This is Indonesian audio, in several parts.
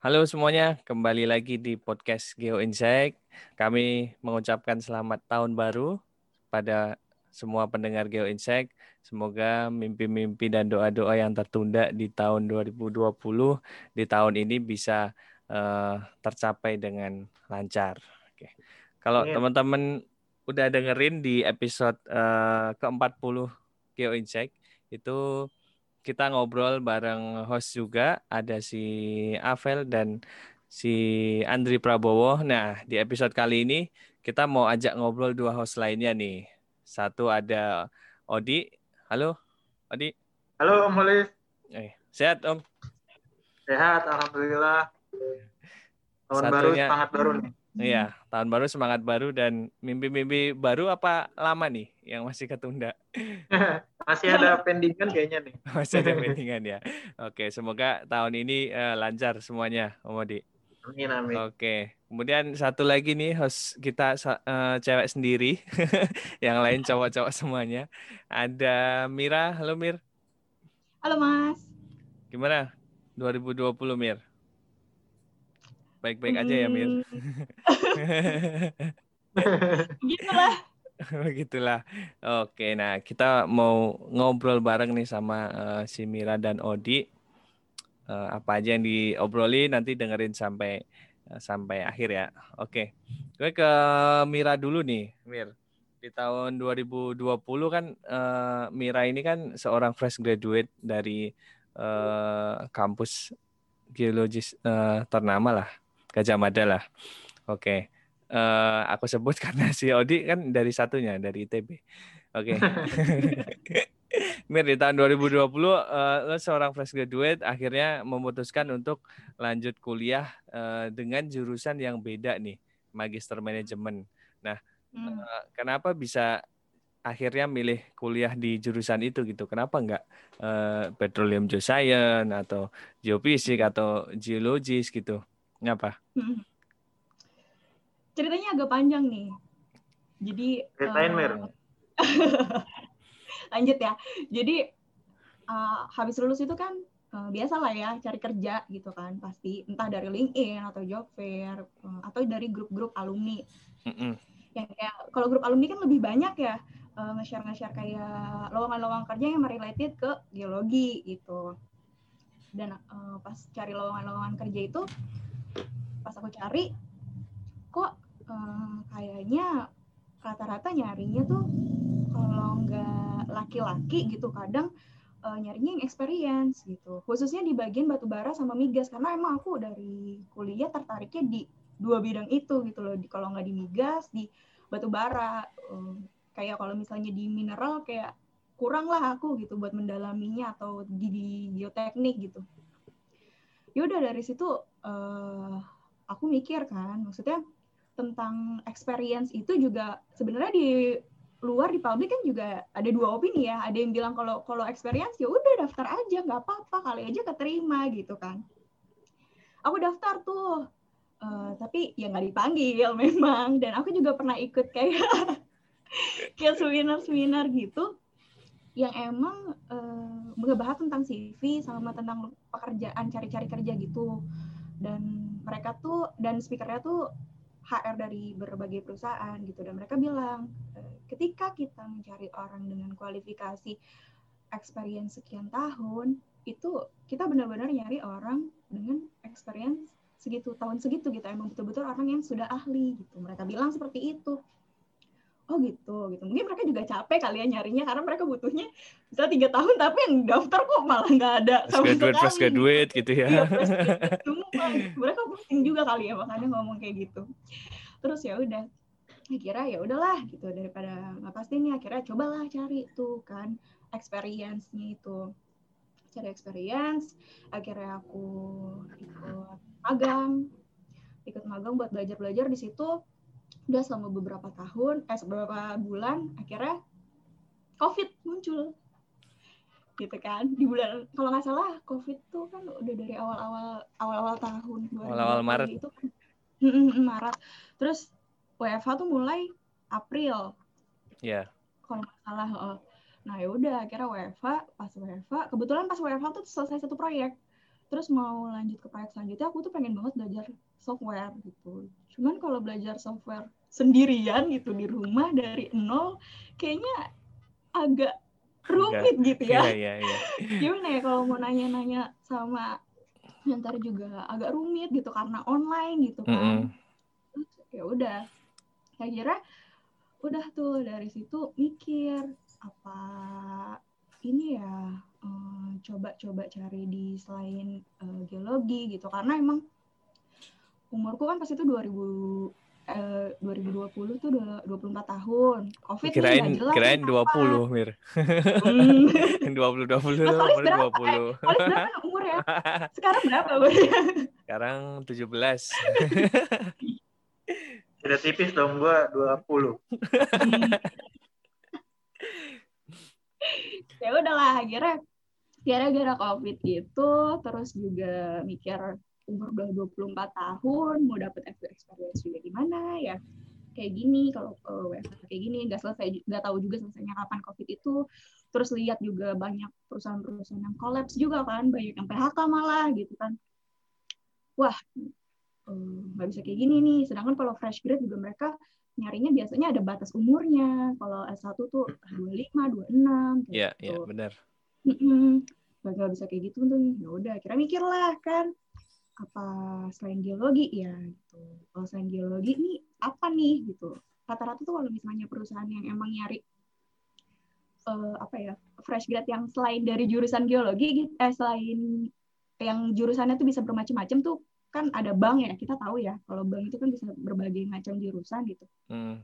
Halo semuanya, kembali lagi di podcast Geo Insight. Kami mengucapkan selamat tahun baru pada semua pendengar Geo Insight. Semoga mimpi-mimpi dan doa-doa yang tertunda di tahun 2020 di tahun ini bisa uh, tercapai dengan lancar. Oke. Kalau teman-teman udah dengerin di episode uh, ke-40 Geo Insight itu kita ngobrol bareng host juga ada si Avel dan si Andri Prabowo. Nah, di episode kali ini kita mau ajak ngobrol dua host lainnya nih. Satu ada Odi. Halo, Odi. Halo, Om Holis. Eh, sehat, Om? Sehat, Alhamdulillah. Tahun Satunya, baru, semangat baru nih. Iya, tahun baru, semangat baru, dan mimpi-mimpi baru apa lama nih yang masih ketunda? Masih ada pendingan kayaknya nih. Masih ada pendingan ya. Oke, semoga tahun ini uh, lancar semuanya, Om Odi. Amin, amin. Oke, kemudian satu lagi nih host kita uh, cewek sendiri, yang lain cowok-cowok semuanya. Ada Mira, halo Mir. Halo Mas. Gimana 2020 Mir? Baik-baik aja ya Mir. Hmm. Gitulah. Begitulah. Oke, nah kita mau ngobrol bareng nih sama uh, si Mira dan Odi. Uh, apa aja yang diobroli nanti dengerin sampai uh, sampai akhir ya. Oke. Gue ke Mira dulu nih, Mir. Di tahun 2020 kan uh, Mira ini kan seorang fresh graduate dari uh, kampus geologis uh, ternama lah, Gajah Mada lah. Oke uh, aku sebut karena si Odi kan dari satunya dari ITB. Oke. Okay. Mir di tahun 2020 uh, lo seorang fresh graduate akhirnya memutuskan untuk lanjut kuliah uh, dengan jurusan yang beda nih, magister manajemen. Nah, hmm. uh, kenapa bisa akhirnya milih kuliah di jurusan itu gitu? Kenapa enggak uh, petroleum geoscience atau geofisik atau geologis gitu? Ngapa? Hmm ceritanya agak panjang nih. Jadi ceritain uh, lanjut ya. Jadi uh, habis lulus itu kan uh, biasa lah ya cari kerja gitu kan pasti entah dari LinkedIn atau job fair uh, atau dari grup-grup alumni. Mm. Yang kayak kalau grup alumni kan lebih banyak ya uh, nge-share nge-share kayak lowongan-lowongan kerja yang related ke geologi gitu. Dan uh, pas cari lowongan-lowongan kerja itu pas aku cari kok uh, kayaknya rata-rata nyarinya tuh kalau nggak laki-laki gitu kadang uh, nyarinya yang experience gitu. Khususnya di bagian batu bara sama migas karena emang aku dari kuliah tertariknya di dua bidang itu gitu loh. Di kalau nggak di migas di batu bara. Uh, kayak kalau misalnya di mineral kayak kurang lah aku gitu buat mendalaminya atau di, di geoteknik gitu yaudah dari situ uh, aku mikir kan maksudnya tentang experience itu juga sebenarnya di luar di publik kan juga ada dua opini ya. Ada yang bilang kalau kalau experience ya udah daftar aja nggak apa-apa kali aja keterima gitu kan. Aku daftar tuh, uh, tapi ya nggak dipanggil memang. Dan aku juga pernah ikut kayak kayak seminar-seminar gitu yang emang uh, ngebahas tentang CV sama tentang pekerjaan cari-cari kerja gitu. Dan mereka tuh dan speakernya tuh HR dari berbagai perusahaan gitu. Dan mereka bilang eh, ketika kita mencari orang dengan kualifikasi experience sekian tahun itu kita benar-benar nyari orang dengan experience segitu tahun segitu gitu. Emang betul-betul orang yang sudah ahli gitu. Mereka bilang seperti itu oh gitu gitu. Mungkin mereka juga capek kali ya nyarinya karena mereka butuhnya bisa tiga tahun tapi yang daftar kok malah nggak ada sama graduate fresh graduate gitu ya. Iya, semua. Mereka pusing juga kali ya makanya ngomong kayak gitu. Terus ya udah kira ya udahlah gitu daripada nggak pasti nih akhirnya cobalah cari tuh kan experience-nya itu. Cari experience akhirnya aku ikut magang ikut magang buat belajar-belajar di situ udah selama beberapa tahun eh beberapa bulan akhirnya covid muncul. Gitu kan di bulan kalau nggak salah covid tuh kan udah dari awal-awal awal-awal tahun awal-awal Maret. itu kan. Maret. Terus WFH tuh mulai April. Ya yeah. kalau nggak salah nah ya udah akhirnya WFH pas WFH kebetulan pas WFH tuh selesai satu proyek. Terus mau lanjut ke proyek selanjutnya aku tuh pengen banget belajar software gitu. Cuman kalau belajar software sendirian gitu di rumah dari nol kayaknya agak rumit Enggak. gitu ya. Iya, iya, iya. Gimana ya kalau mau nanya-nanya sama ntar juga agak rumit gitu karena online gitu kan. Mm -hmm. ya udah. Saya kira udah tuh dari situ mikir apa ini ya coba-coba um, cari di selain uh, geologi gitu karena emang umurku kan pas itu 2000 eh, 2020 tuh udah 24 tahun. Covid kirain, nih jelas. Kirain 20, Mir. Hmm. 20 20 nah, umur berapa? 20. Eh, berapa umur ya? Sekarang berapa umurnya? Sekarang 17. Udah tipis dong gua 20. ya udahlah akhirnya gara-gara covid gitu terus juga mikir umur udah 24 tahun mau dapet experience juga di mana ya kayak gini kalau uh, WFH kayak gini nggak selesai nggak tahu juga selesainya kapan covid itu terus lihat juga banyak perusahaan-perusahaan yang kolaps juga kan banyak yang PHK malah gitu kan wah eh, nggak uh, bisa kayak gini nih sedangkan kalau fresh grad juga mereka nyarinya biasanya ada batas umurnya kalau S1 tuh 25 26 gitu. Iya, iya benar. Mm -mm. Gak bisa kayak gitu tuh. Ya udah, kira mikir lah kan apa selain geologi ya gitu. Kalau selain geologi nih apa nih gitu. Rata-rata tuh kalau misalnya perusahaan yang emang nyari uh, apa ya fresh grad yang selain dari jurusan geologi eh selain yang jurusannya tuh bisa bermacam-macam tuh kan ada bank ya kita tahu ya kalau bank itu kan bisa berbagai macam jurusan gitu. Hmm.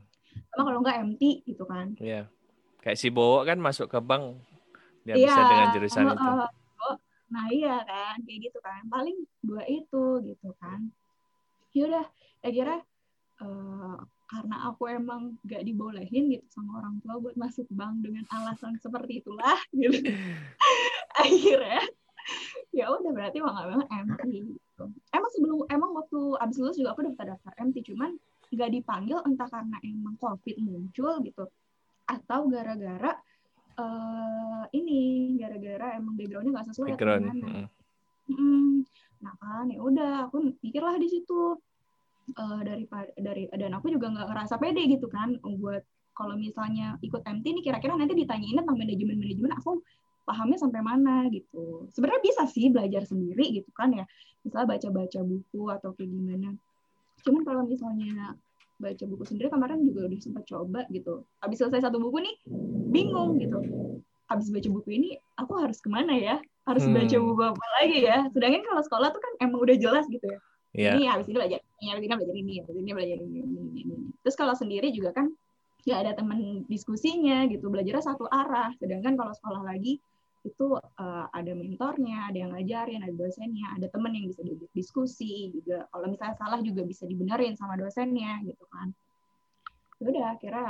Sama kalau nggak MT gitu kan. Iya. Yeah. Kayak si Bowo kan masuk ke bank dia yeah. bisa dengan jurusan uh, itu. Uh, Nah iya kan, kayak gitu kan. Paling dua itu gitu kan. Yaudah, akhirnya uh, karena aku emang gak dibolehin gitu sama orang tua buat masuk bank dengan alasan seperti itulah gitu. akhirnya ya udah berarti banget MT gitu. Emang sebelum emang waktu abis lulus juga aku udah daftar MT cuman nggak dipanggil entah karena emang COVID muncul gitu atau gara-gara uh, ini gara-gara emang backgroundnya nggak sesuai background mm. Hmm. nah kan ya udah aku pikirlah di situ. Uh, dari dari dan aku juga nggak ngerasa pede gitu kan buat kalau misalnya ikut MT ini kira-kira nanti ditanyain tentang manajemen manajemen aku pahamnya sampai mana gitu. Sebenarnya bisa sih belajar sendiri gitu kan ya. Misalnya baca-baca buku atau kayak gimana. Cuman kalau misalnya baca buku sendiri kemarin juga udah sempat coba gitu. Habis selesai satu buku nih, bingung gitu. Habis baca buku ini, aku harus ke mana ya? Harus hmm. baca buku apa lagi ya? Sedangkan kalau sekolah tuh kan emang udah jelas gitu ya. Yeah. Ini habis ini belajar ini, habis ini belajar ini, habis ini belajar ini, ini, ini, ini. Terus kalau sendiri juga kan nggak ada teman diskusinya gitu, belajarnya satu arah. Sedangkan kalau sekolah lagi, itu uh, ada mentornya, ada yang ngajarin, ada dosennya, ada temen yang bisa diskusi juga. Kalau misalnya salah juga bisa dibenerin sama dosennya gitu kan. Ya udah akhirnya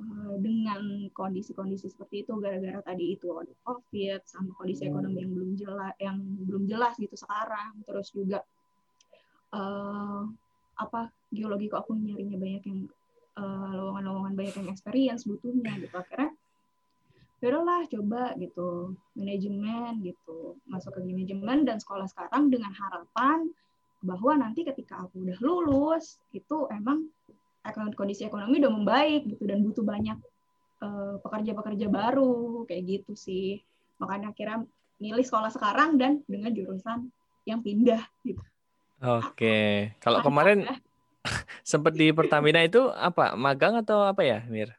uh, dengan kondisi-kondisi seperti itu gara-gara tadi itu ada covid sama kondisi ekonomi yang belum jelas yang belum jelas gitu sekarang terus juga uh, apa geologi kok aku nyarinya banyak yang lowongan-lowongan uh, banyak yang experience butuhnya gitu akhirnya lah coba gitu. Manajemen gitu. Masuk ke manajemen dan sekolah sekarang dengan harapan bahwa nanti ketika aku udah lulus itu emang kondisi ekonomi udah membaik gitu dan butuh banyak pekerja pekerja-pekerja baru kayak gitu sih. Makanya akhirnya milih sekolah sekarang dan dengan jurusan yang pindah gitu. Oke, kalau kemarin sempat di Pertamina itu apa magang atau apa ya, Mir?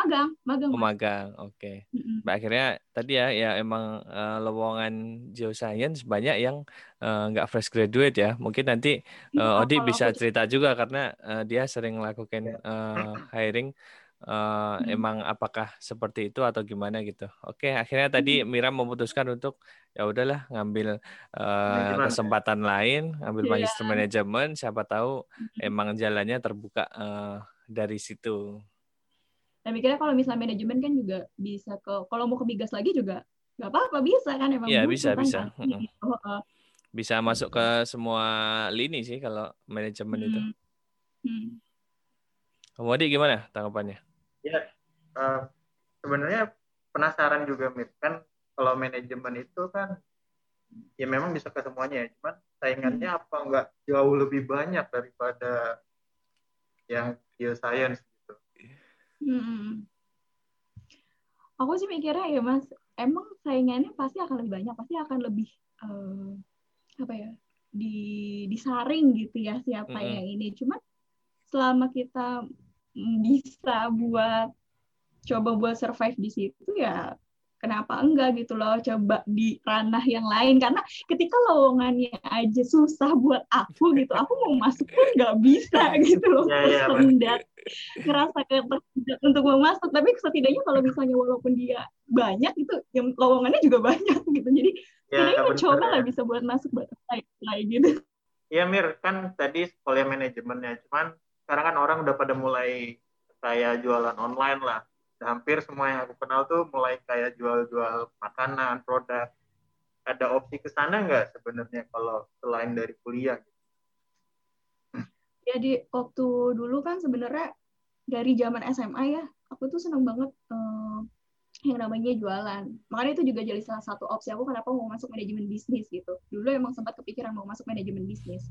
Magang magang oh, magang oke okay. mm-hmm. akhirnya tadi ya ya emang uh, lowongan geoscience banyak yang uh, nggak fresh graduate ya mungkin nanti uh, Odi bisa cerita juga karena uh, dia sering melakukan uh, hiring uh, hmm. emang apakah seperti itu atau gimana gitu oke okay, akhirnya tadi Mira memutuskan untuk ya udahlah ngambil uh, kesempatan lain ngambil yeah. magister manajemen siapa tahu hmm. emang jalannya terbuka uh, dari situ dan mikirnya kalau misalnya manajemen kan juga bisa ke kalau mau ke migas lagi juga nggak apa-apa bisa kan emang Iya bisa kan, bisa kan? oh, uh. bisa masuk ke semua lini sih kalau manajemen hmm. itu hmm. Kamu Adi gimana tanggapannya? Ya uh, sebenarnya penasaran juga Mit kan kalau manajemen itu kan ya memang bisa ke semuanya ya cuman saingannya apa nggak jauh lebih banyak daripada yang geoscience gitu Hmm. Aku sih mikirnya ya Mas, emang saingannya pasti akan lebih banyak, pasti akan lebih eh, apa ya di disaring gitu ya siapa Mm-mm. yang ini. Cuman selama kita bisa buat coba buat survive di situ ya kenapa enggak gitu loh coba di ranah yang lain. Karena ketika lowongannya aja susah buat aku gitu aku mau masuk pun nggak bisa gitu loh. Ya, ya, tersendat ngerasa kayak tersendat untuk mau masuk. Tapi setidaknya kalau misalnya walaupun dia banyak itu yang lowongannya juga banyak gitu. Jadi ya setidaknya mencoba ya. lah bisa buat masuk buat apply gitu. Iya Mir, kan tadi sekolah manajemennya, cuman sekarang kan orang udah pada mulai kayak jualan online lah. Hampir semua yang aku kenal tuh mulai kayak jual-jual makanan, produk. Ada opsi ke sana nggak sebenarnya kalau selain dari kuliah? jadi waktu dulu kan sebenarnya dari zaman SMA ya aku tuh seneng banget eh, yang namanya jualan makanya itu juga jadi salah satu opsi aku kenapa mau masuk manajemen bisnis gitu dulu emang sempat kepikiran mau masuk manajemen bisnis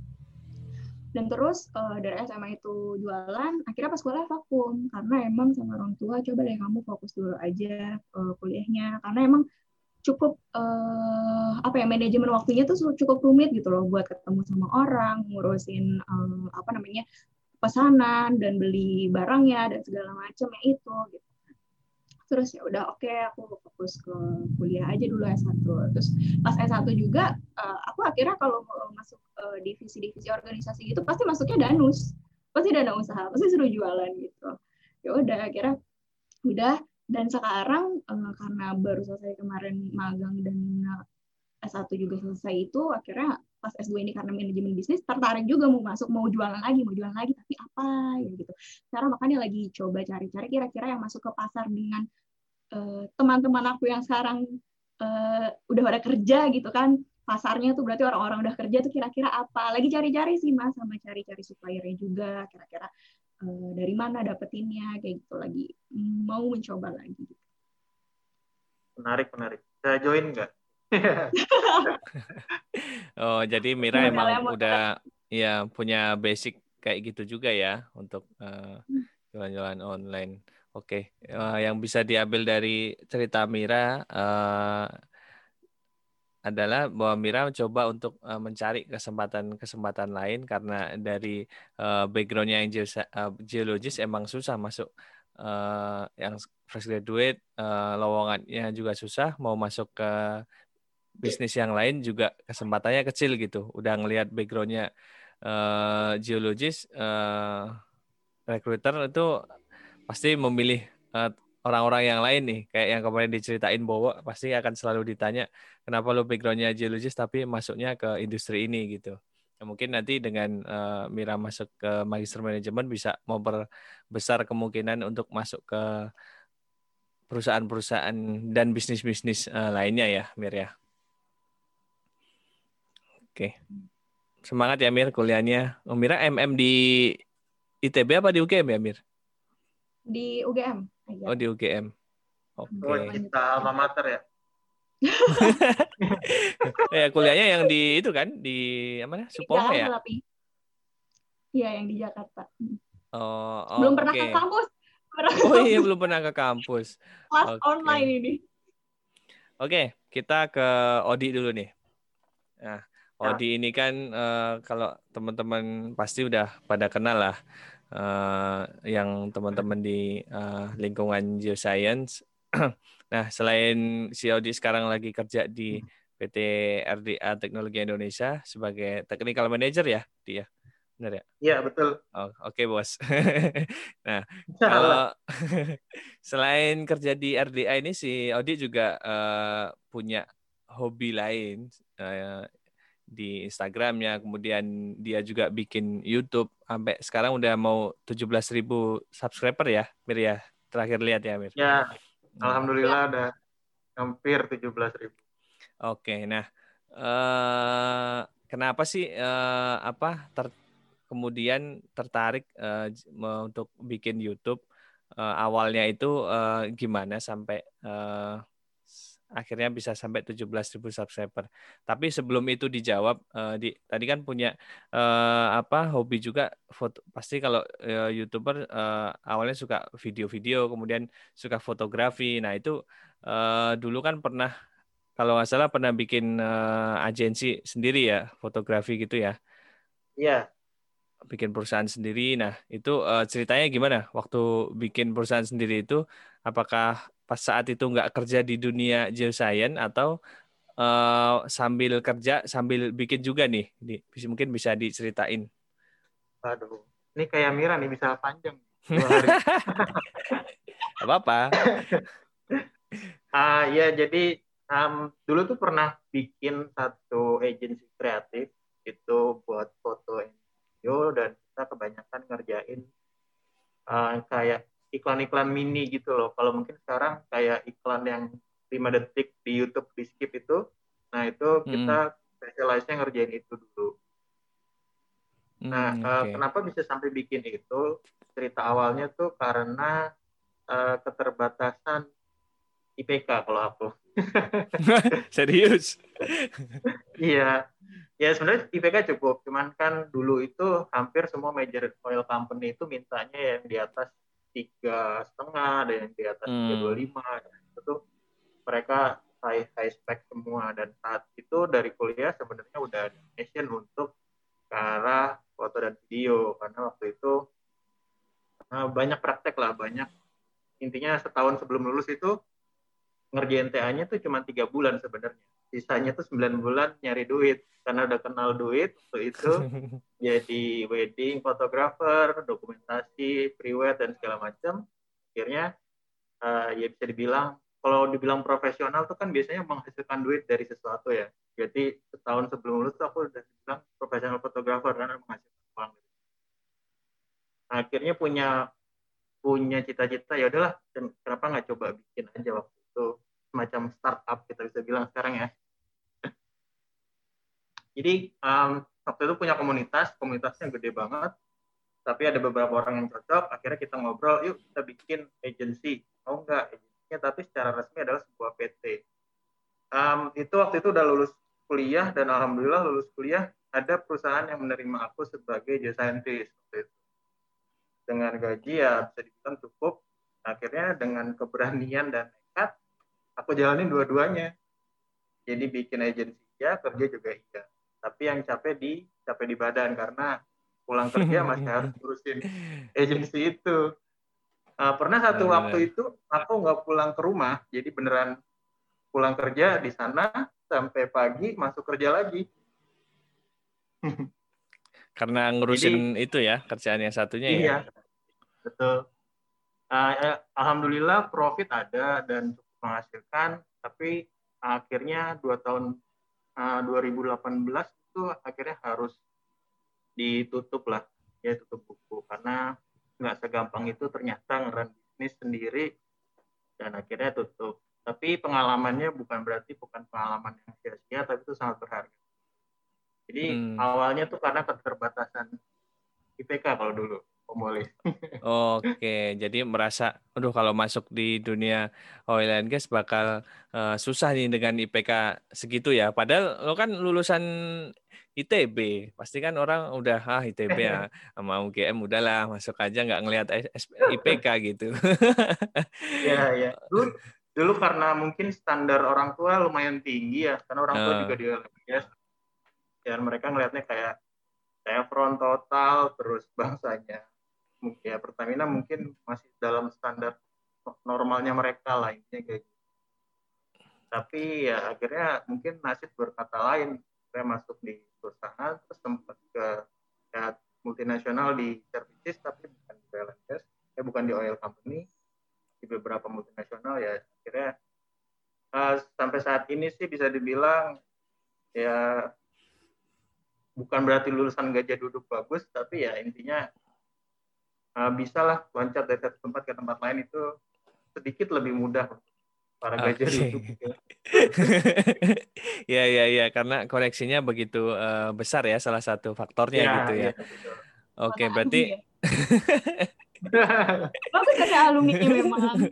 dan terus eh, dari SMA itu jualan akhirnya pas kuliah vakum. Karena emang sama orang tua coba deh kamu fokus dulu aja eh, kuliahnya. Karena emang cukup eh, apa ya manajemen waktunya tuh cukup rumit gitu loh buat ketemu sama orang ngurusin eh, apa namanya pesanan dan beli barangnya dan segala macamnya itu gitu terus ya udah oke aku fokus ke kuliah aja dulu S1 terus pas S1 juga eh, aku akhirnya kalau masuk eh, divisi-divisi organisasi gitu pasti masuknya danus. Pasti dana usaha pasti suruh jualan gitu. Ya udah akhirnya udah. Dan sekarang eh, karena baru selesai kemarin magang dan eh, S1 juga selesai itu akhirnya pas S2 ini karena manajemen bisnis tertarik juga mau masuk mau jualan lagi mau jualan lagi tapi apa ya gitu sekarang makanya lagi coba cari-cari kira-kira yang masuk ke pasar dengan eh, teman-teman aku yang sekarang eh, udah pada kerja gitu kan pasarnya tuh berarti orang-orang udah kerja tuh kira-kira apa lagi cari-cari sih mas sama cari-cari suppliernya juga kira-kira eh, dari mana dapetinnya kayak gitu lagi mau mencoba lagi gitu. Menarik, menarik. Bisa join nggak? Oh, jadi Mira Modalnya emang udah ya punya basic kayak gitu juga ya untuk eh, jualan-jualan online. Oke, Eh, yang bisa diambil dari cerita Mira eh, adalah bahwa Mira mencoba untuk eh, mencari kesempatan-kesempatan lain karena dari eh, backgroundnya yang geosa- eh, geologis emang susah masuk eh, yang fresh graduate eh, lowongannya juga susah mau masuk ke bisnis yang lain juga kesempatannya kecil gitu. Udah ngelihat backgroundnya eh, geologis, eh, recruiter itu pasti memilih eh, orang-orang yang lain nih. Kayak yang kemarin diceritain bahwa pasti akan selalu ditanya kenapa lo backgroundnya geologis tapi masuknya ke industri ini gitu. Ya, mungkin nanti dengan eh, Mira masuk ke magister manajemen bisa memperbesar kemungkinan untuk masuk ke perusahaan-perusahaan dan bisnis-bisnis eh, lainnya ya, Mir ya. Oke. Semangat ya Mir kuliahnya. Oh, Mira MM di ITB apa di UGM ya Mir? di UGM aja. Oh di UGM. Oh, Oke. kita alma mater ya? ya kuliahnya yang di itu kan di apa Supomo Jakarta ya? iya yang di Jakarta Oh, oh, belum pernah oke. ke kampus Pernah Oh iya belum pernah ke kampus. kelas oke. online ini Oke, kita ke Odi dulu nih. Nah, Ya. Odi ini kan eh, kalau teman-teman pasti udah pada kenal lah eh, yang teman-teman di eh, lingkungan geoscience. nah, selain si Odi sekarang lagi kerja di PT RDA Teknologi Indonesia sebagai technical manager ya, dia. Benar ya? Iya, betul. Oh, oke, Bos. nah, kalau selain kerja di RDA ini si Odi juga eh, punya hobi lain eh, di Instagramnya, kemudian dia juga bikin YouTube sampai sekarang udah mau 17.000 subscriber ya, Mir ya. Terakhir lihat ya, Mir. Ya, alhamdulillah ada hampir 17 ribu. Oke, nah eh, kenapa sih eh, apa ter- kemudian tertarik eh, untuk bikin YouTube? Eh, awalnya itu eh, gimana sampai eh, s- akhirnya bisa sampai 17.000 subscriber. Tapi sebelum itu dijawab, uh, di, tadi kan punya uh, apa hobi juga foto. Pasti kalau uh, youtuber uh, awalnya suka video-video, kemudian suka fotografi. Nah itu uh, dulu kan pernah kalau nggak salah pernah bikin uh, agensi sendiri ya fotografi gitu ya. Iya. Bikin perusahaan sendiri. Nah itu uh, ceritanya gimana waktu bikin perusahaan sendiri itu? Apakah pas saat itu nggak kerja di dunia geoscience atau uh, sambil kerja sambil bikin juga nih? Di, mungkin bisa diceritain. Aduh, ini kayak Mira nih bisa panjang. apa-apa. uh, ya jadi um, dulu tuh pernah bikin satu agensi kreatif itu buat foto video dan kita kebanyakan ngerjain uh, kayak iklan-iklan mini gitu loh. Kalau mungkin sekarang kayak iklan yang 5 detik di YouTube di skip itu, nah itu kita hmm. specialize-nya ngerjain itu dulu. Nah, hmm, okay. uh, kenapa bisa sampai bikin itu? Cerita awalnya tuh karena uh, keterbatasan IPK kalau aku. Serius? iya. Ya sebenarnya IPK cukup, cuman kan dulu itu hampir semua major oil company itu mintanya yang di atas tiga setengah, ada yang di atas tiga dua hmm. lima. Itu tuh mereka high high spec semua dan saat itu dari kuliah sebenarnya udah ada passion untuk ke arah foto dan video karena waktu itu eh, banyak praktek lah banyak intinya setahun sebelum lulus itu ngerjain TA-nya tuh cuma tiga bulan sebenarnya. Sisanya tuh sembilan bulan nyari duit karena udah kenal duit waktu itu jadi wedding photographer, dokumentasi, pre-wed dan segala macam. Akhirnya uh, ya bisa dibilang kalau dibilang profesional tuh kan biasanya menghasilkan duit dari sesuatu ya. Jadi setahun sebelum lulus tuh aku udah bilang profesional fotografer karena menghasilkan uang. Akhirnya punya punya cita-cita ya udahlah kenapa nggak coba bikin aja waktu itu semacam startup kita bisa bilang sekarang ya. Jadi um, waktu itu punya komunitas, komunitasnya gede banget, tapi ada beberapa orang yang cocok. Akhirnya kita ngobrol, yuk kita bikin agency. Oh enggak, agensinya tapi secara resmi adalah sebuah PT. Um, itu waktu itu udah lulus kuliah dan alhamdulillah lulus kuliah ada perusahaan yang menerima aku sebagai geoscientist dengan gaji ya bisa dibilang cukup akhirnya dengan keberanian dan aku jalanin dua-duanya jadi bikin agensi ya kerja juga iya tapi yang capek di capek di badan karena pulang kerja masih harus urusin agensi itu. Uh, pernah satu nah, waktu itu aku nggak pulang ke rumah jadi beneran pulang kerja di sana sampai pagi masuk kerja lagi. Karena ngurusin jadi, itu ya kerjaan yang satunya iya, ya betul uh, alhamdulillah profit ada dan menghasilkan tapi akhirnya dua tahun uh, 2018 itu akhirnya harus ditutup lah ya tutup buku. Karena nggak segampang itu ternyata ngeran bisnis sendiri dan akhirnya tutup. Tapi pengalamannya bukan berarti bukan pengalaman yang sia-sia tapi itu sangat berharga. Jadi hmm. awalnya tuh karena keterbatasan IPK kalau dulu pemolis. Oke, jadi merasa, aduh kalau masuk di dunia oil and gas bakal uh, susah nih dengan IPK segitu ya. Padahal lo kan lulusan ITB, pasti kan orang udah ah ITB ya sama UGM udahlah masuk aja nggak ngelihat IPK gitu. Iya iya. Dulu, dulu karena mungkin standar orang tua lumayan tinggi ya, karena orang tua uh. juga di oil and gas. Dan mereka ngelihatnya kayak kayak front total terus bangsanya ya Pertamina mungkin masih dalam standar normalnya mereka lah intinya kayak gitu. Tapi ya akhirnya mungkin nasib berkata lain. Saya masuk di perusahaan terus sempat ke ya, multinasional di services tapi bukan di oil and gas, ya bukan di oil company di beberapa multinasional ya akhirnya uh, sampai saat ini sih bisa dibilang ya bukan berarti lulusan gajah duduk bagus tapi ya intinya uh, bisa lah loncat dari satu tempat ke tempat lain itu sedikit lebih mudah para gajah okay. itu. ya ya ya karena koneksinya begitu uh, besar ya salah satu faktornya ya, gitu ya. ya Oke, okay, berarti ya. Bagus ada alumni memang.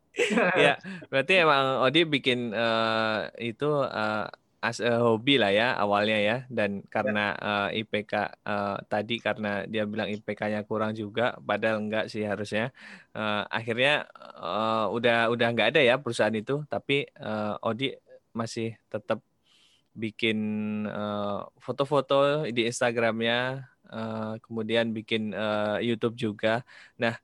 ya, berarti emang Odi bikin uh, itu uh, as a hobi lah ya awalnya ya. Dan karena uh, eh, IPK uh, tadi karena dia bilang IPK-nya kurang juga padahal enggak sih harusnya. Uh, akhirnya uh, udah udah enggak ada ya perusahaan itu. Tapi uh, Odi masih tetap bikin foto-foto uh, di Instagramnya uh, kemudian bikin uh, YouTube juga. Nah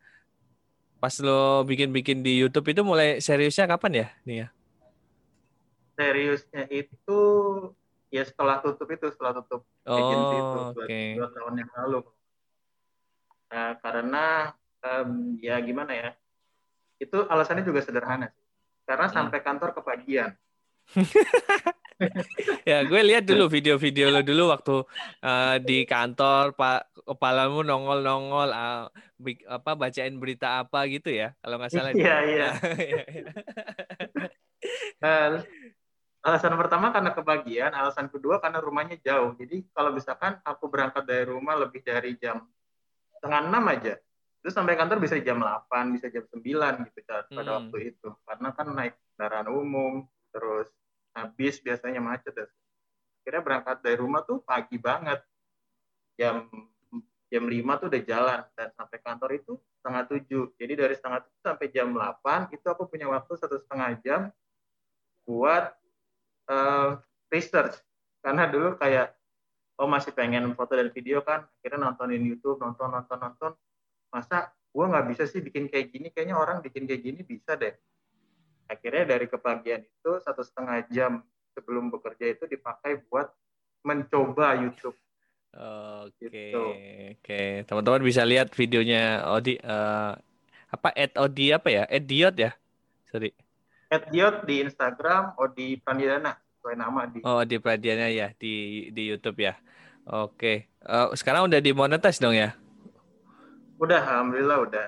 pas lo bikin-bikin di YouTube itu mulai seriusnya kapan ya nih ya seriusnya itu ya setelah tutup itu setelah tutup oh, agency itu okay. dua tahun yang lalu. Nah, karena um, ya gimana ya itu alasannya juga sederhana sih. Karena hmm. sampai kantor kepagian ya gue lihat dulu video-video lo dulu waktu uh, di kantor pak kepalamu nongol-nongol uh, apa bacain berita apa gitu ya kalau nggak salah iya iya. Uh, Alasan pertama karena kebagian, alasan kedua karena rumahnya jauh. Jadi kalau misalkan aku berangkat dari rumah lebih dari jam setengah enam aja, terus sampai kantor bisa jam 8, bisa jam 9 gitu pada hmm. waktu itu. Karena kan naik kendaraan umum, terus habis biasanya macet. Ya. Akhirnya berangkat dari rumah tuh pagi banget. Jam jam 5 tuh udah jalan dan sampai kantor itu setengah tujuh. Jadi dari setengah tujuh sampai jam 8 itu aku punya waktu satu setengah jam buat uh, research karena dulu kayak oh masih pengen foto dan video kan akhirnya nontonin YouTube nonton nonton nonton masa gue nggak bisa sih bikin kayak gini kayaknya orang bikin kayak gini bisa deh akhirnya dari kebagian itu satu setengah jam sebelum bekerja itu dipakai buat mencoba YouTube Oke, okay. gitu. oke. Teman-teman bisa lihat videonya Odi uh, apa Ed Odi apa ya? Ed Diot ya? Sorry. Diot di Instagram, Odi Prandiana sesuai nama di. Oh, Odi Prandiana ya di di YouTube ya. Oke. Uh, sekarang udah dimonetize dong ya? Udah, alhamdulillah udah.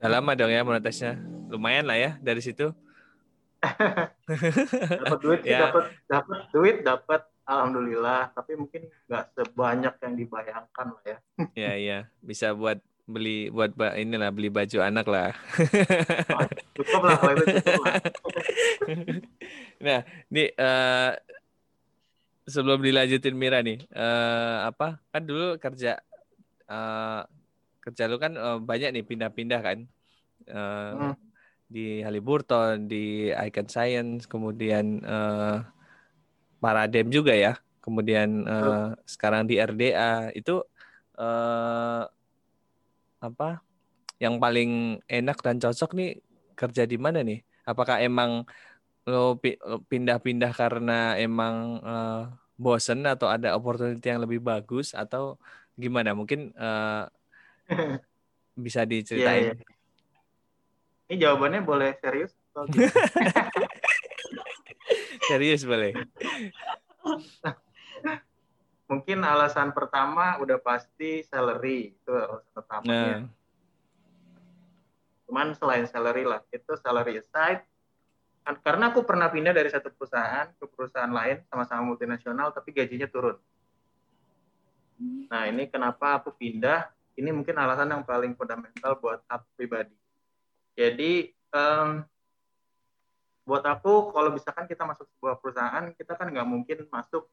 Udah lama dong ya monetisnya. Lumayan lah ya dari situ. dapat duit ya. dapat dapat duit dapat alhamdulillah tapi mungkin nggak sebanyak yang dibayangkan lah ya. ya iya, bisa buat beli buat inilah beli baju anak lah. cukup lah kalau itu cukup lah. nah, ini uh, sebelum dilanjutin Mira nih, uh, apa kan dulu kerja uh, kerja lu kan uh, banyak nih pindah-pindah kan. Uh, hmm. di Haliburton, di Icon Science, kemudian uh, Paradem juga ya. Kemudian uh, sekarang di RDA itu uh, apa yang paling enak dan cocok nih kerja di mana nih? Apakah emang lo pindah-pindah karena emang uh, bosen atau ada opportunity yang lebih bagus atau gimana? Mungkin uh, bisa diceritain. Yeah, yeah. Ini jawabannya boleh serius? serius boleh. mungkin alasan pertama udah pasti salary itu alasan pertamanya. Nah. Cuman selain salary lah, itu salary aside kan, karena aku pernah pindah dari satu perusahaan ke perusahaan lain sama-sama multinasional tapi gajinya turun. Nah, ini kenapa aku pindah? Ini mungkin alasan yang paling fundamental buat aku pribadi. Jadi um, buat aku kalau misalkan kita masuk sebuah perusahaan, kita kan nggak mungkin masuk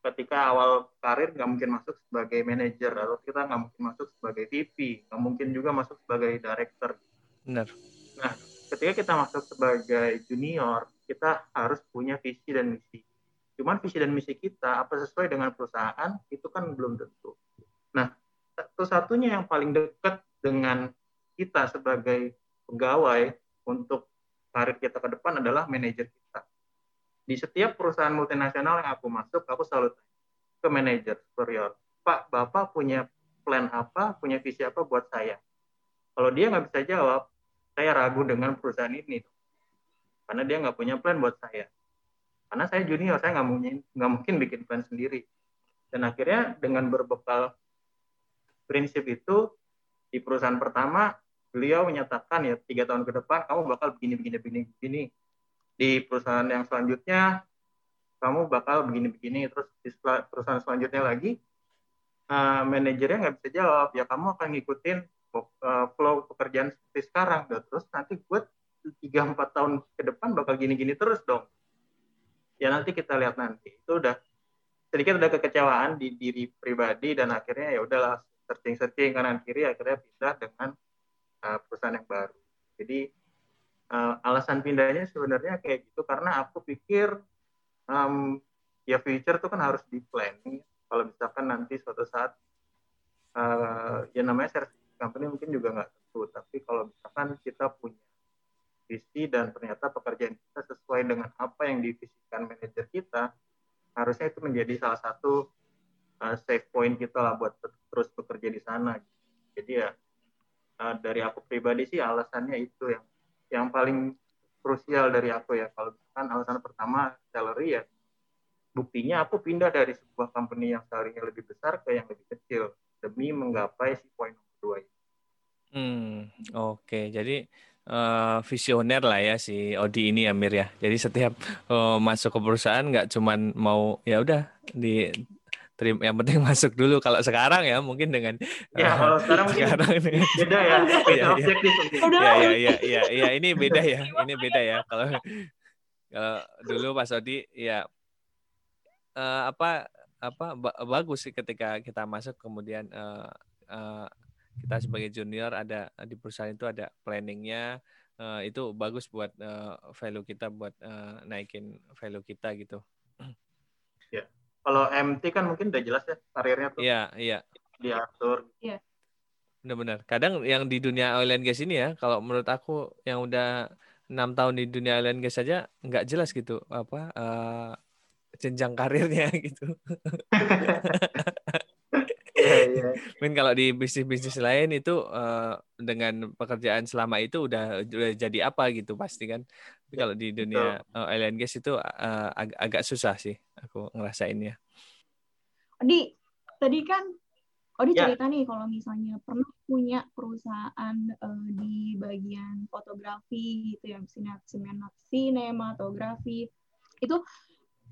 ketika awal karir nggak mungkin masuk sebagai manajer atau kita nggak mungkin masuk sebagai VP nggak mungkin juga masuk sebagai director. Benar. Nah ketika kita masuk sebagai junior kita harus punya visi dan misi. Cuman visi dan misi kita apa sesuai dengan perusahaan itu kan belum tentu. Nah satu-satunya yang paling dekat dengan kita sebagai pegawai untuk karir kita ke depan adalah manajer kita di setiap perusahaan multinasional yang aku masuk, aku selalu tanya ke manajer superior, Pak, Bapak punya plan apa, punya visi apa buat saya? Kalau dia nggak bisa jawab, saya ragu dengan perusahaan ini. Karena dia nggak punya plan buat saya. Karena saya junior, saya nggak mungkin, nggak mungkin bikin plan sendiri. Dan akhirnya dengan berbekal prinsip itu, di perusahaan pertama, beliau menyatakan ya tiga tahun ke depan kamu bakal begini begini begini begini di perusahaan yang selanjutnya kamu bakal begini-begini terus di perusahaan selanjutnya lagi uh, manajernya nggak bisa jawab. Ya kamu akan ngikutin uh, flow pekerjaan seperti sekarang. Dong. terus nanti gue tiga empat tahun ke depan bakal gini-gini terus dong. Ya nanti kita lihat nanti. Itu udah sedikit ada kekecewaan di diri pribadi dan akhirnya ya udahlah searching searching kanan kiri akhirnya pindah dengan uh, perusahaan yang baru. Jadi uh, alasan pindahnya sebenarnya kayak gitu karena aku pikir um, ya future tuh kan harus di planning kalau misalkan nanti suatu saat uh, ya namanya service company mungkin juga nggak tentu tapi kalau misalkan kita punya visi dan ternyata pekerjaan kita sesuai dengan apa yang divisikan manajer kita harusnya itu menjadi salah satu uh, safe point kita lah buat terus bekerja di sana. Jadi ya uh, dari aku pribadi sih alasannya itu yang yang paling krusial dari aku ya kalau misalkan alasan pertama salary ya buktinya aku pindah dari sebuah company yang salary-nya lebih besar ke yang lebih kecil demi menggapai si poin nomor dua ini. Hmm, oke. Okay. Jadi uh, visioner lah ya si Odi ini Amir ya. Jadi setiap uh, masuk ke perusahaan nggak cuman mau ya udah di terima yang penting masuk dulu. Kalau sekarang ya mungkin dengan ya uh, kalau sekarang, sekarang ini. beda ya. Beda ya, objektif ya, ya ya ya ya ini beda ya ini beda ya. Kalau kalau dulu Pak Odi ya uh, apa apa bagus sih ketika kita masuk kemudian uh, uh, kita sebagai junior ada di perusahaan itu ada planningnya. Uh, itu bagus buat uh, value kita buat uh, naikin value kita gitu. Ya, kalau MT kan mungkin udah jelas ya karirnya tuh. Iya iya. Diatur. Iya. Benar-benar. Kadang yang di dunia oil and gas ini ya, kalau menurut aku yang udah enam tahun di dunia oil and gas saja nggak jelas gitu apa uh, jenjang karirnya gitu. yeah, yeah. Mungkin kalau di bisnis-bisnis lain itu uh, dengan pekerjaan selama itu udah udah jadi apa gitu pasti kan. Tapi kalau di dunia uh, oil and gas itu uh, ag agak susah sih aku ngerasainnya. Di tadi kan Odi ya. cerita nih kalau misalnya pernah punya perusahaan uh, di bagian fotografi gitu ya, sinematografi itu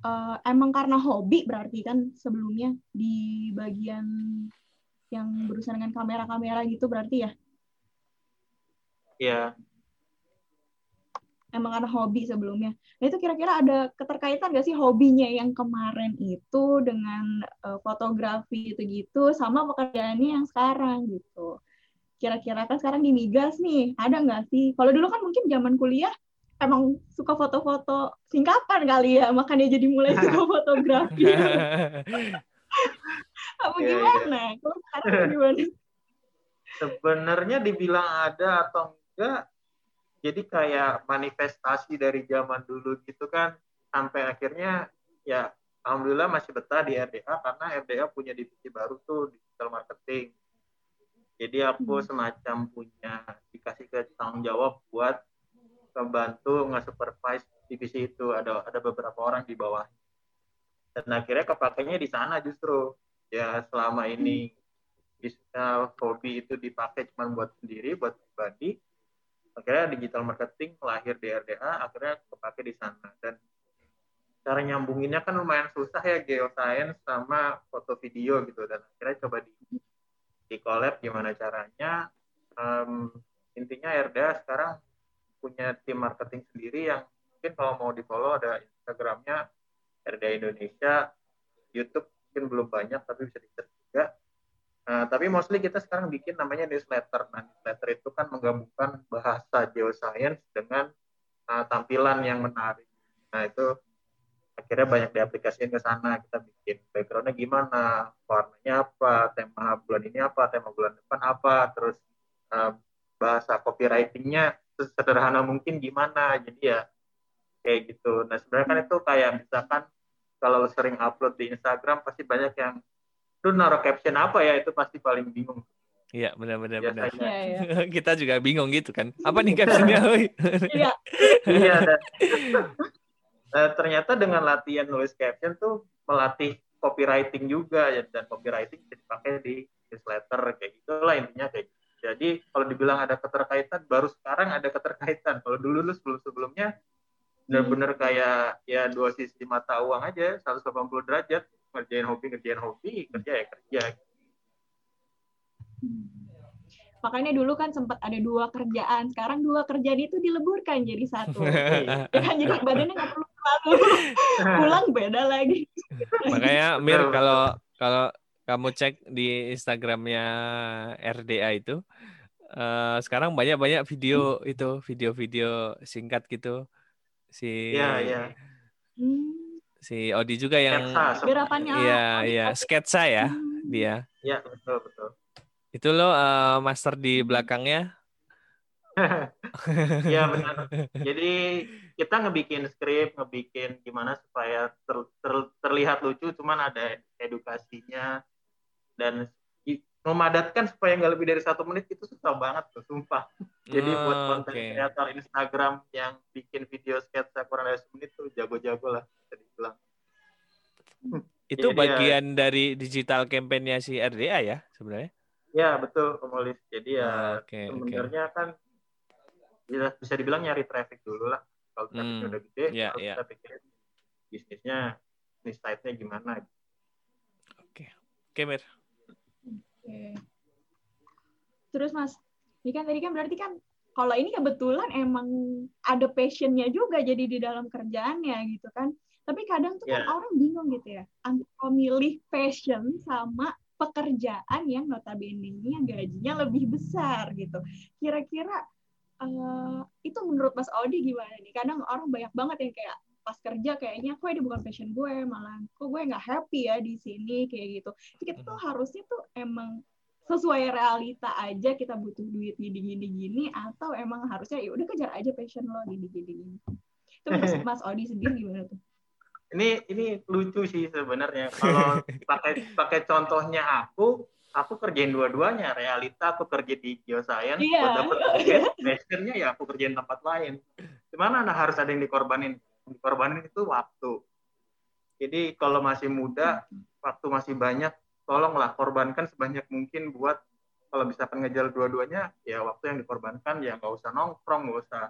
uh, emang karena hobi berarti kan sebelumnya di bagian yang berusaha dengan kamera-kamera gitu berarti ya? Iya. Emang karena hobi sebelumnya. Nah itu kira-kira ada keterkaitan gak sih hobinya yang kemarin itu dengan uh, fotografi itu gitu sama pekerjaannya yang sekarang gitu. Kira-kira kan sekarang di migas nih, ada nggak sih? Kalau dulu kan mungkin zaman kuliah emang suka foto-foto singkatan kali ya makanya jadi mulai suka fotografi apa yeah, gimana yeah. kalau sekarang gimana sebenarnya dibilang ada atau enggak jadi kayak manifestasi dari zaman dulu gitu kan sampai akhirnya ya alhamdulillah masih betah di RDA karena RDA punya divisi baru tuh digital marketing. Jadi aku hmm. semacam punya dikasih ke tanggung jawab buat membantu nge-supervise divisi itu. Ada ada beberapa orang di bawah. Dan akhirnya kepakainya di sana justru. Ya selama ini bisa hobi itu dipakai cuma buat sendiri buat pribadi akhirnya digital marketing lahir di RDA akhirnya kepake di sana. Dan cara nyambunginnya kan lumayan susah ya geoscience sama foto video gitu. Dan akhirnya coba di di collab gimana caranya. Um, intinya RDA sekarang punya tim marketing sendiri yang mungkin kalau mau di follow ada Instagramnya RDA Indonesia, YouTube mungkin belum banyak tapi bisa dicek juga. Nah, tapi mostly kita sekarang bikin namanya newsletter. Nah, newsletter itu kan menggabungkan bahasa geoscience dengan uh, tampilan yang menarik. Nah, itu akhirnya banyak diaplikasikan ke sana. Kita bikin backgroundnya gimana, warnanya apa, tema bulan ini apa, tema bulan depan apa, terus uh, bahasa copywritingnya sederhana mungkin gimana jadi ya kayak gitu nah sebenarnya kan itu kayak misalkan kalau sering upload di Instagram pasti banyak yang tuh naruh caption apa ya itu pasti paling bingung Iya benar-benar benar. Ya, ya. Kita juga bingung gitu kan. Apa nih captionnya? Iya. iya. Dan, nah, ternyata dengan latihan nulis caption tuh melatih copywriting juga ya dan copywriting bisa dipakai di newsletter kayak gitulah intinya kayak gitu. Jadi kalau dibilang ada keterkaitan, baru sekarang ada keterkaitan. Kalau dulu lu sebelum-sebelumnya benar-benar hmm. kayak ya dua sisi mata uang aja, 180 derajat, ngerjain hobi, ngerjain hobi, kerja ya kerja. Makanya dulu kan sempat ada dua kerjaan, sekarang dua kerjaan itu dileburkan jadi satu. ya kan jadi badannya nggak perlu selalu pulang beda lagi. Makanya Mir kalau kalau kamu cek di Instagramnya RDA itu uh, sekarang banyak-banyak video itu video-video singkat gitu si ya, ya. Si Odi juga yang Berapanya? iya iya sketsa ya hmm. dia ya betul betul itu lo uh, master di belakangnya ya benar. Jadi kita ngebikin skrip, ngebikin gimana supaya ter, ter, terlihat lucu, cuman ada edukasinya dan memadatkan supaya nggak lebih dari satu menit itu susah banget tuh, sumpah. Jadi oh, buat konten okay. kreator Instagram yang bikin video sketsa kurang dari menit tuh jago-jago lah, bisa dibilang. Itu Jadi bagian ya, dari digital campaign-nya si RDA ya sebenarnya? Ya betul pemulis. Jadi ya oh, okay, sebenarnya okay. kan bisa, bisa dibilang nyari traffic dulu lah. Kalau trafficnya hmm, udah gede, yeah, yeah. kita pikirin bisnisnya, bisnis side-nya gimana. Oke, okay. oke okay, Mir. Oke. Terus Mas, ini kan tadi kan berarti kan kalau ini kebetulan emang ada passionnya juga jadi di dalam kerjaannya gitu kan. Tapi kadang tuh yeah. kan ya. orang bingung gitu ya, antara milih passion sama pekerjaan yang notabene-nya gajinya lebih besar gitu. Kira-kira uh, itu menurut Mas Audi gimana nih? Kadang orang banyak banget yang kayak pas kerja kayaknya kok ini bukan passion gue malah kok gue nggak happy ya di sini kayak gitu. Kita tuh harusnya tuh emang sesuai realita aja kita butuh duit gini gini gini atau emang harusnya ya udah kejar aja passion lo gini gini gini. Itu Mas, Mas Audi sendiri gimana tuh? ini ini lucu sih sebenarnya kalau pakai pakai contohnya aku aku kerjain dua-duanya realita aku kerja di geoscience yeah. buat dapat passionnya ya aku kerjain tempat lain gimana nah harus ada yang dikorbanin dikorbanin itu waktu. Jadi kalau masih muda waktu masih banyak tolonglah korbankan sebanyak mungkin buat kalau bisa ngejar dua-duanya ya waktu yang dikorbankan ya nggak usah nongkrong nggak usah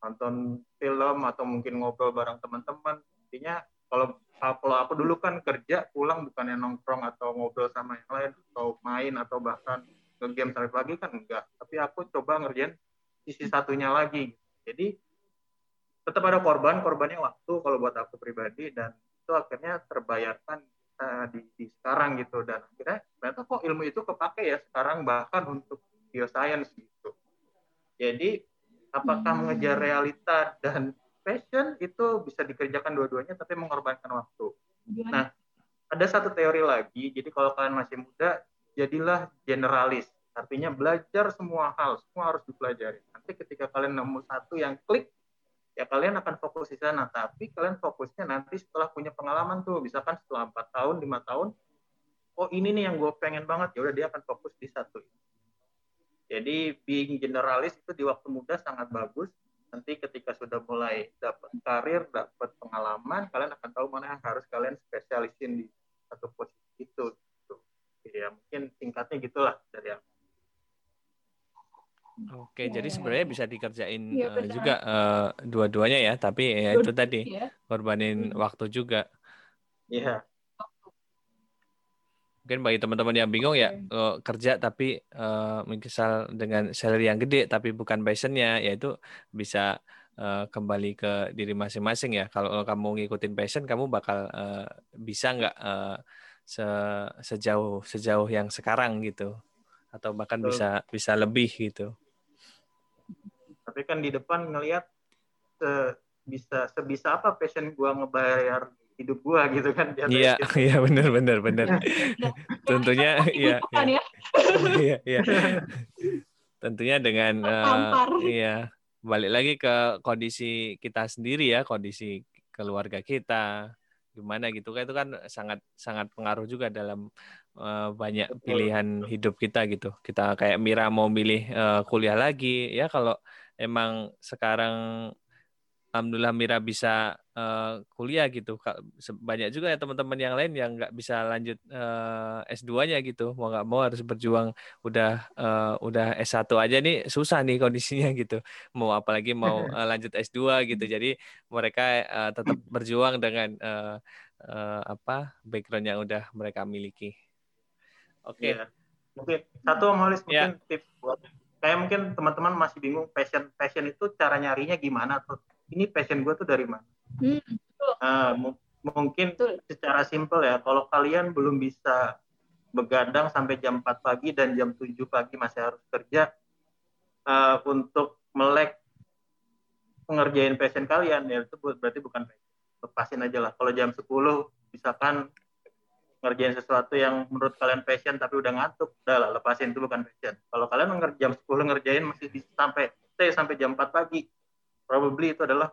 nonton film atau mungkin ngobrol bareng teman-teman. Intinya kalau kalau aku dulu kan kerja pulang bukan yang nongkrong atau ngobrol sama yang lain atau main atau bahkan nge-game. Sampai pagi kan enggak tapi aku coba ngerjain sisi satunya lagi. Jadi tetap ada korban korbannya waktu kalau buat aku pribadi dan itu akhirnya terbayarkan uh, di, di sekarang gitu dan akhirnya ternyata kok ilmu itu kepake ya sekarang bahkan untuk bioscience gitu jadi apakah mengejar realita dan passion itu bisa dikerjakan dua-duanya tapi mengorbankan waktu. Nah, ada satu teori lagi. Jadi kalau kalian masih muda, jadilah generalis. Artinya belajar semua hal, semua harus dipelajari. Nanti ketika kalian nemu satu yang klik, ya kalian akan fokus di sana. Tapi kalian fokusnya nanti setelah punya pengalaman tuh, misalkan setelah empat tahun, lima tahun, oh ini nih yang gue pengen banget, ya udah dia akan fokus di satu. Jadi being generalis itu di waktu muda sangat bagus, nanti ketika sudah mulai dapat karir, dapat pengalaman, kalian akan tahu mana yang harus kalian spesialisin di satu posisi itu. Gitu. Ya mungkin tingkatnya gitulah dari aku. Oke, ya, jadi ya, sebenarnya ya. bisa dikerjain ya, uh, juga uh, dua-duanya ya, tapi ya itu tadi ya. korbanin hmm. waktu juga. Iya mungkin bagi teman-teman yang bingung ya uh, kerja tapi uh, misal dengan salary yang gede tapi bukan passionnya ya itu bisa uh, kembali ke diri masing-masing ya kalau kamu ngikutin passion kamu bakal uh, bisa nggak uh, se sejauh sejauh yang sekarang gitu atau bahkan Betul. bisa bisa lebih gitu tapi kan di depan ngelihat se bisa sebisa apa passion gua ngebayar hidup gua gitu kan iya iya benar benar benar tentunya iya iya. Ya. iya iya. Tentunya dengan uh, iya balik lagi ke kondisi kita sendiri ya kondisi keluarga kita gimana gitu kan itu kan sangat sangat pengaruh juga dalam uh, banyak pilihan hidup kita gitu. Kita kayak Mira mau milih uh, kuliah lagi ya kalau emang sekarang alhamdulillah Mira bisa uh, kuliah gitu. Banyak juga ya teman-teman yang lain yang nggak bisa lanjut uh, eh, S2-nya gitu. Mau nggak mau harus berjuang udah uh, udah S1 aja nih susah nih kondisinya gitu. Mau apalagi mau uh, lanjut S2 gitu. Jadi mereka uh, tetap berjuang dengan uh, uh, apa background yang udah mereka miliki. Oke. Okay. Yeah. mungkin satu Molis mungkin yeah. tips buat kayak mungkin teman-teman masih bingung passion passion itu cara nyarinya gimana tuh ini passion gue tuh dari mana? Hmm, uh, mungkin betul. secara simpel ya kalau kalian belum bisa begadang sampai jam 4 pagi dan jam 7 pagi masih harus kerja uh, untuk melek pengerjain passion kalian ya itu berarti bukan passion. Lepasin aja lah. Kalau jam 10 misalkan ngerjain sesuatu yang menurut kalian passion tapi udah ngantuk udah lah lepasin itu bukan passion kalau kalian jam 10 ngerjain masih bisa sampai stay sampai jam 4 pagi probably itu adalah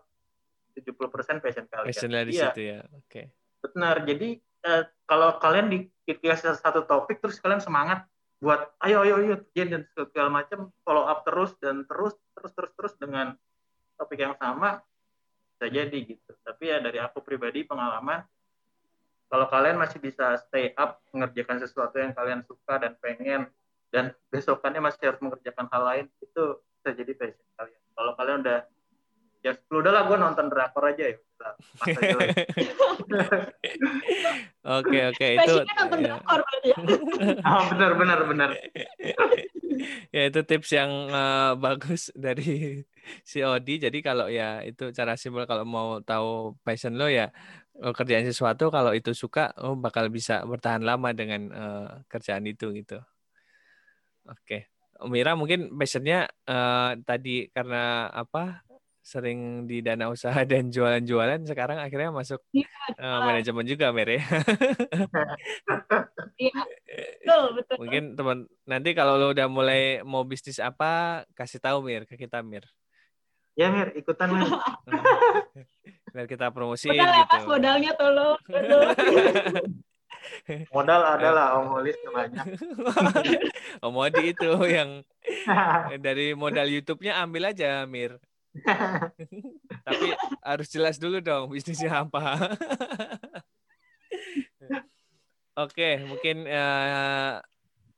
70% passion kalian passion dari iya. situ ya oke okay. benar jadi eh, kalau kalian dikasih satu topik terus kalian semangat buat ayo ayo ayo dan segala macam follow up terus dan terus terus terus terus dengan topik yang sama bisa jadi gitu tapi ya dari aku pribadi pengalaman kalau kalian masih bisa stay up mengerjakan sesuatu yang kalian suka dan pengen dan besokannya masih harus mengerjakan hal lain itu bisa jadi passion kalian kalau kalian udah ya sepuluh udah lah gue nonton drakor aja ya Oke oke itu. nonton ya. drakor berarti ya. oh, benar benar benar. ya itu tips yang uh, bagus dari si Odi. Jadi kalau ya itu cara simpel kalau mau tahu passion lo ya kerjaan sesuatu kalau itu suka oh bakal bisa bertahan lama dengan uh, kerjaan itu gitu. Oke. Okay. Mira mungkin passionnya uh, tadi karena apa sering di dana usaha dan jualan-jualan sekarang akhirnya masuk ya, uh, manajemen juga Mer ya. Iya. betul, betul. Mungkin teman nanti kalau lo udah mulai mau bisnis apa kasih tahu Mir ke kita Mir. Ya Mir, ikutan Mir. biar kita promosiin Modal gitu. modalnya tolong. Modal adalah Om Olis banyak. Om Odi itu yang dari modal YouTube-nya ambil aja Mir. Tapi harus jelas dulu dong bisnisnya apa. Oke, mungkin uh,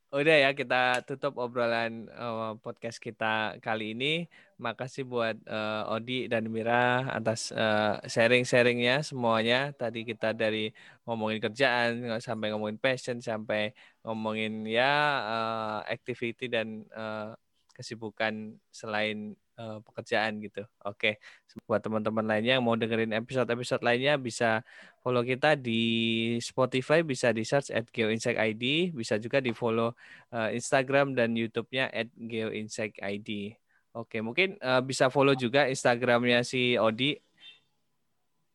udah ya kita tutup obrolan uh, podcast kita kali ini. Makasih buat uh, Odi dan Mira atas uh, sharing-sharingnya semuanya. Tadi kita dari ngomongin kerjaan sampai ngomongin passion sampai ngomongin ya uh, activity dan uh, kesibukan selain uh, pekerjaan gitu. Oke, buat teman-teman lainnya yang mau dengerin episode-episode lainnya bisa follow kita di Spotify, bisa di search at GeoInsight.id, bisa juga di follow uh, Instagram dan YouTube-nya at GeoInsight.id. Oke, mungkin uh, bisa follow juga Instagramnya si Odi.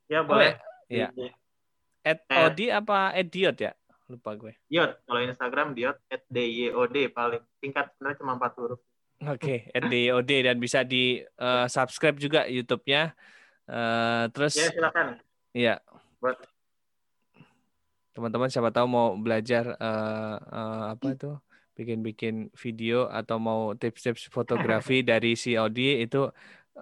Ya boleh. Oh, ya. ya. At Odi apa at Diot ya? Lupa gue. Diot. Kalau Instagram Diot at D-Y-O-D paling singkat sebenarnya cuma empat huruf. Oke, okay, NDOD dan bisa di uh, subscribe juga YouTube-nya. Uh, terus Ya, silakan. Iya. Buat teman-teman siapa tahu mau belajar uh, uh, apa itu bikin-bikin video atau mau tips-tips fotografi dari si Audi itu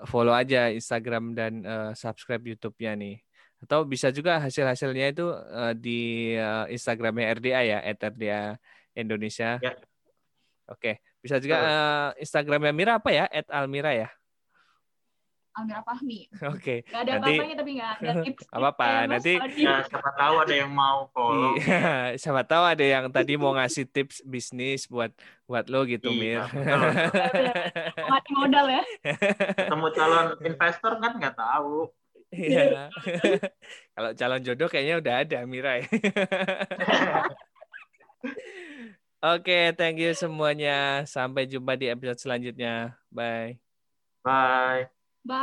follow aja Instagram dan uh, subscribe YouTube-nya nih. Atau bisa juga hasil-hasilnya itu uh, di uh, Instagramnya RDA ya, @RDA Indonesia. Ya. Oke. Bisa juga uh, Instagramnya Mira apa ya? At Almira ya? Almira Fahmi. Oke. Okay. Gak ada apa-apanya tapi gak ada tips. apa apa nanti. Ya, siapa tahu ada yang mau follow. Iya, siapa tahu ada yang tadi mau ngasih tips bisnis buat buat lo gitu iya, Mir. Mati modal ya. Ketemu calon investor kan nggak tahu. Iya. Kalau calon jodoh kayaknya udah ada Mira ya. Oke, okay, thank you semuanya. Sampai jumpa di episode selanjutnya. Bye. Bye.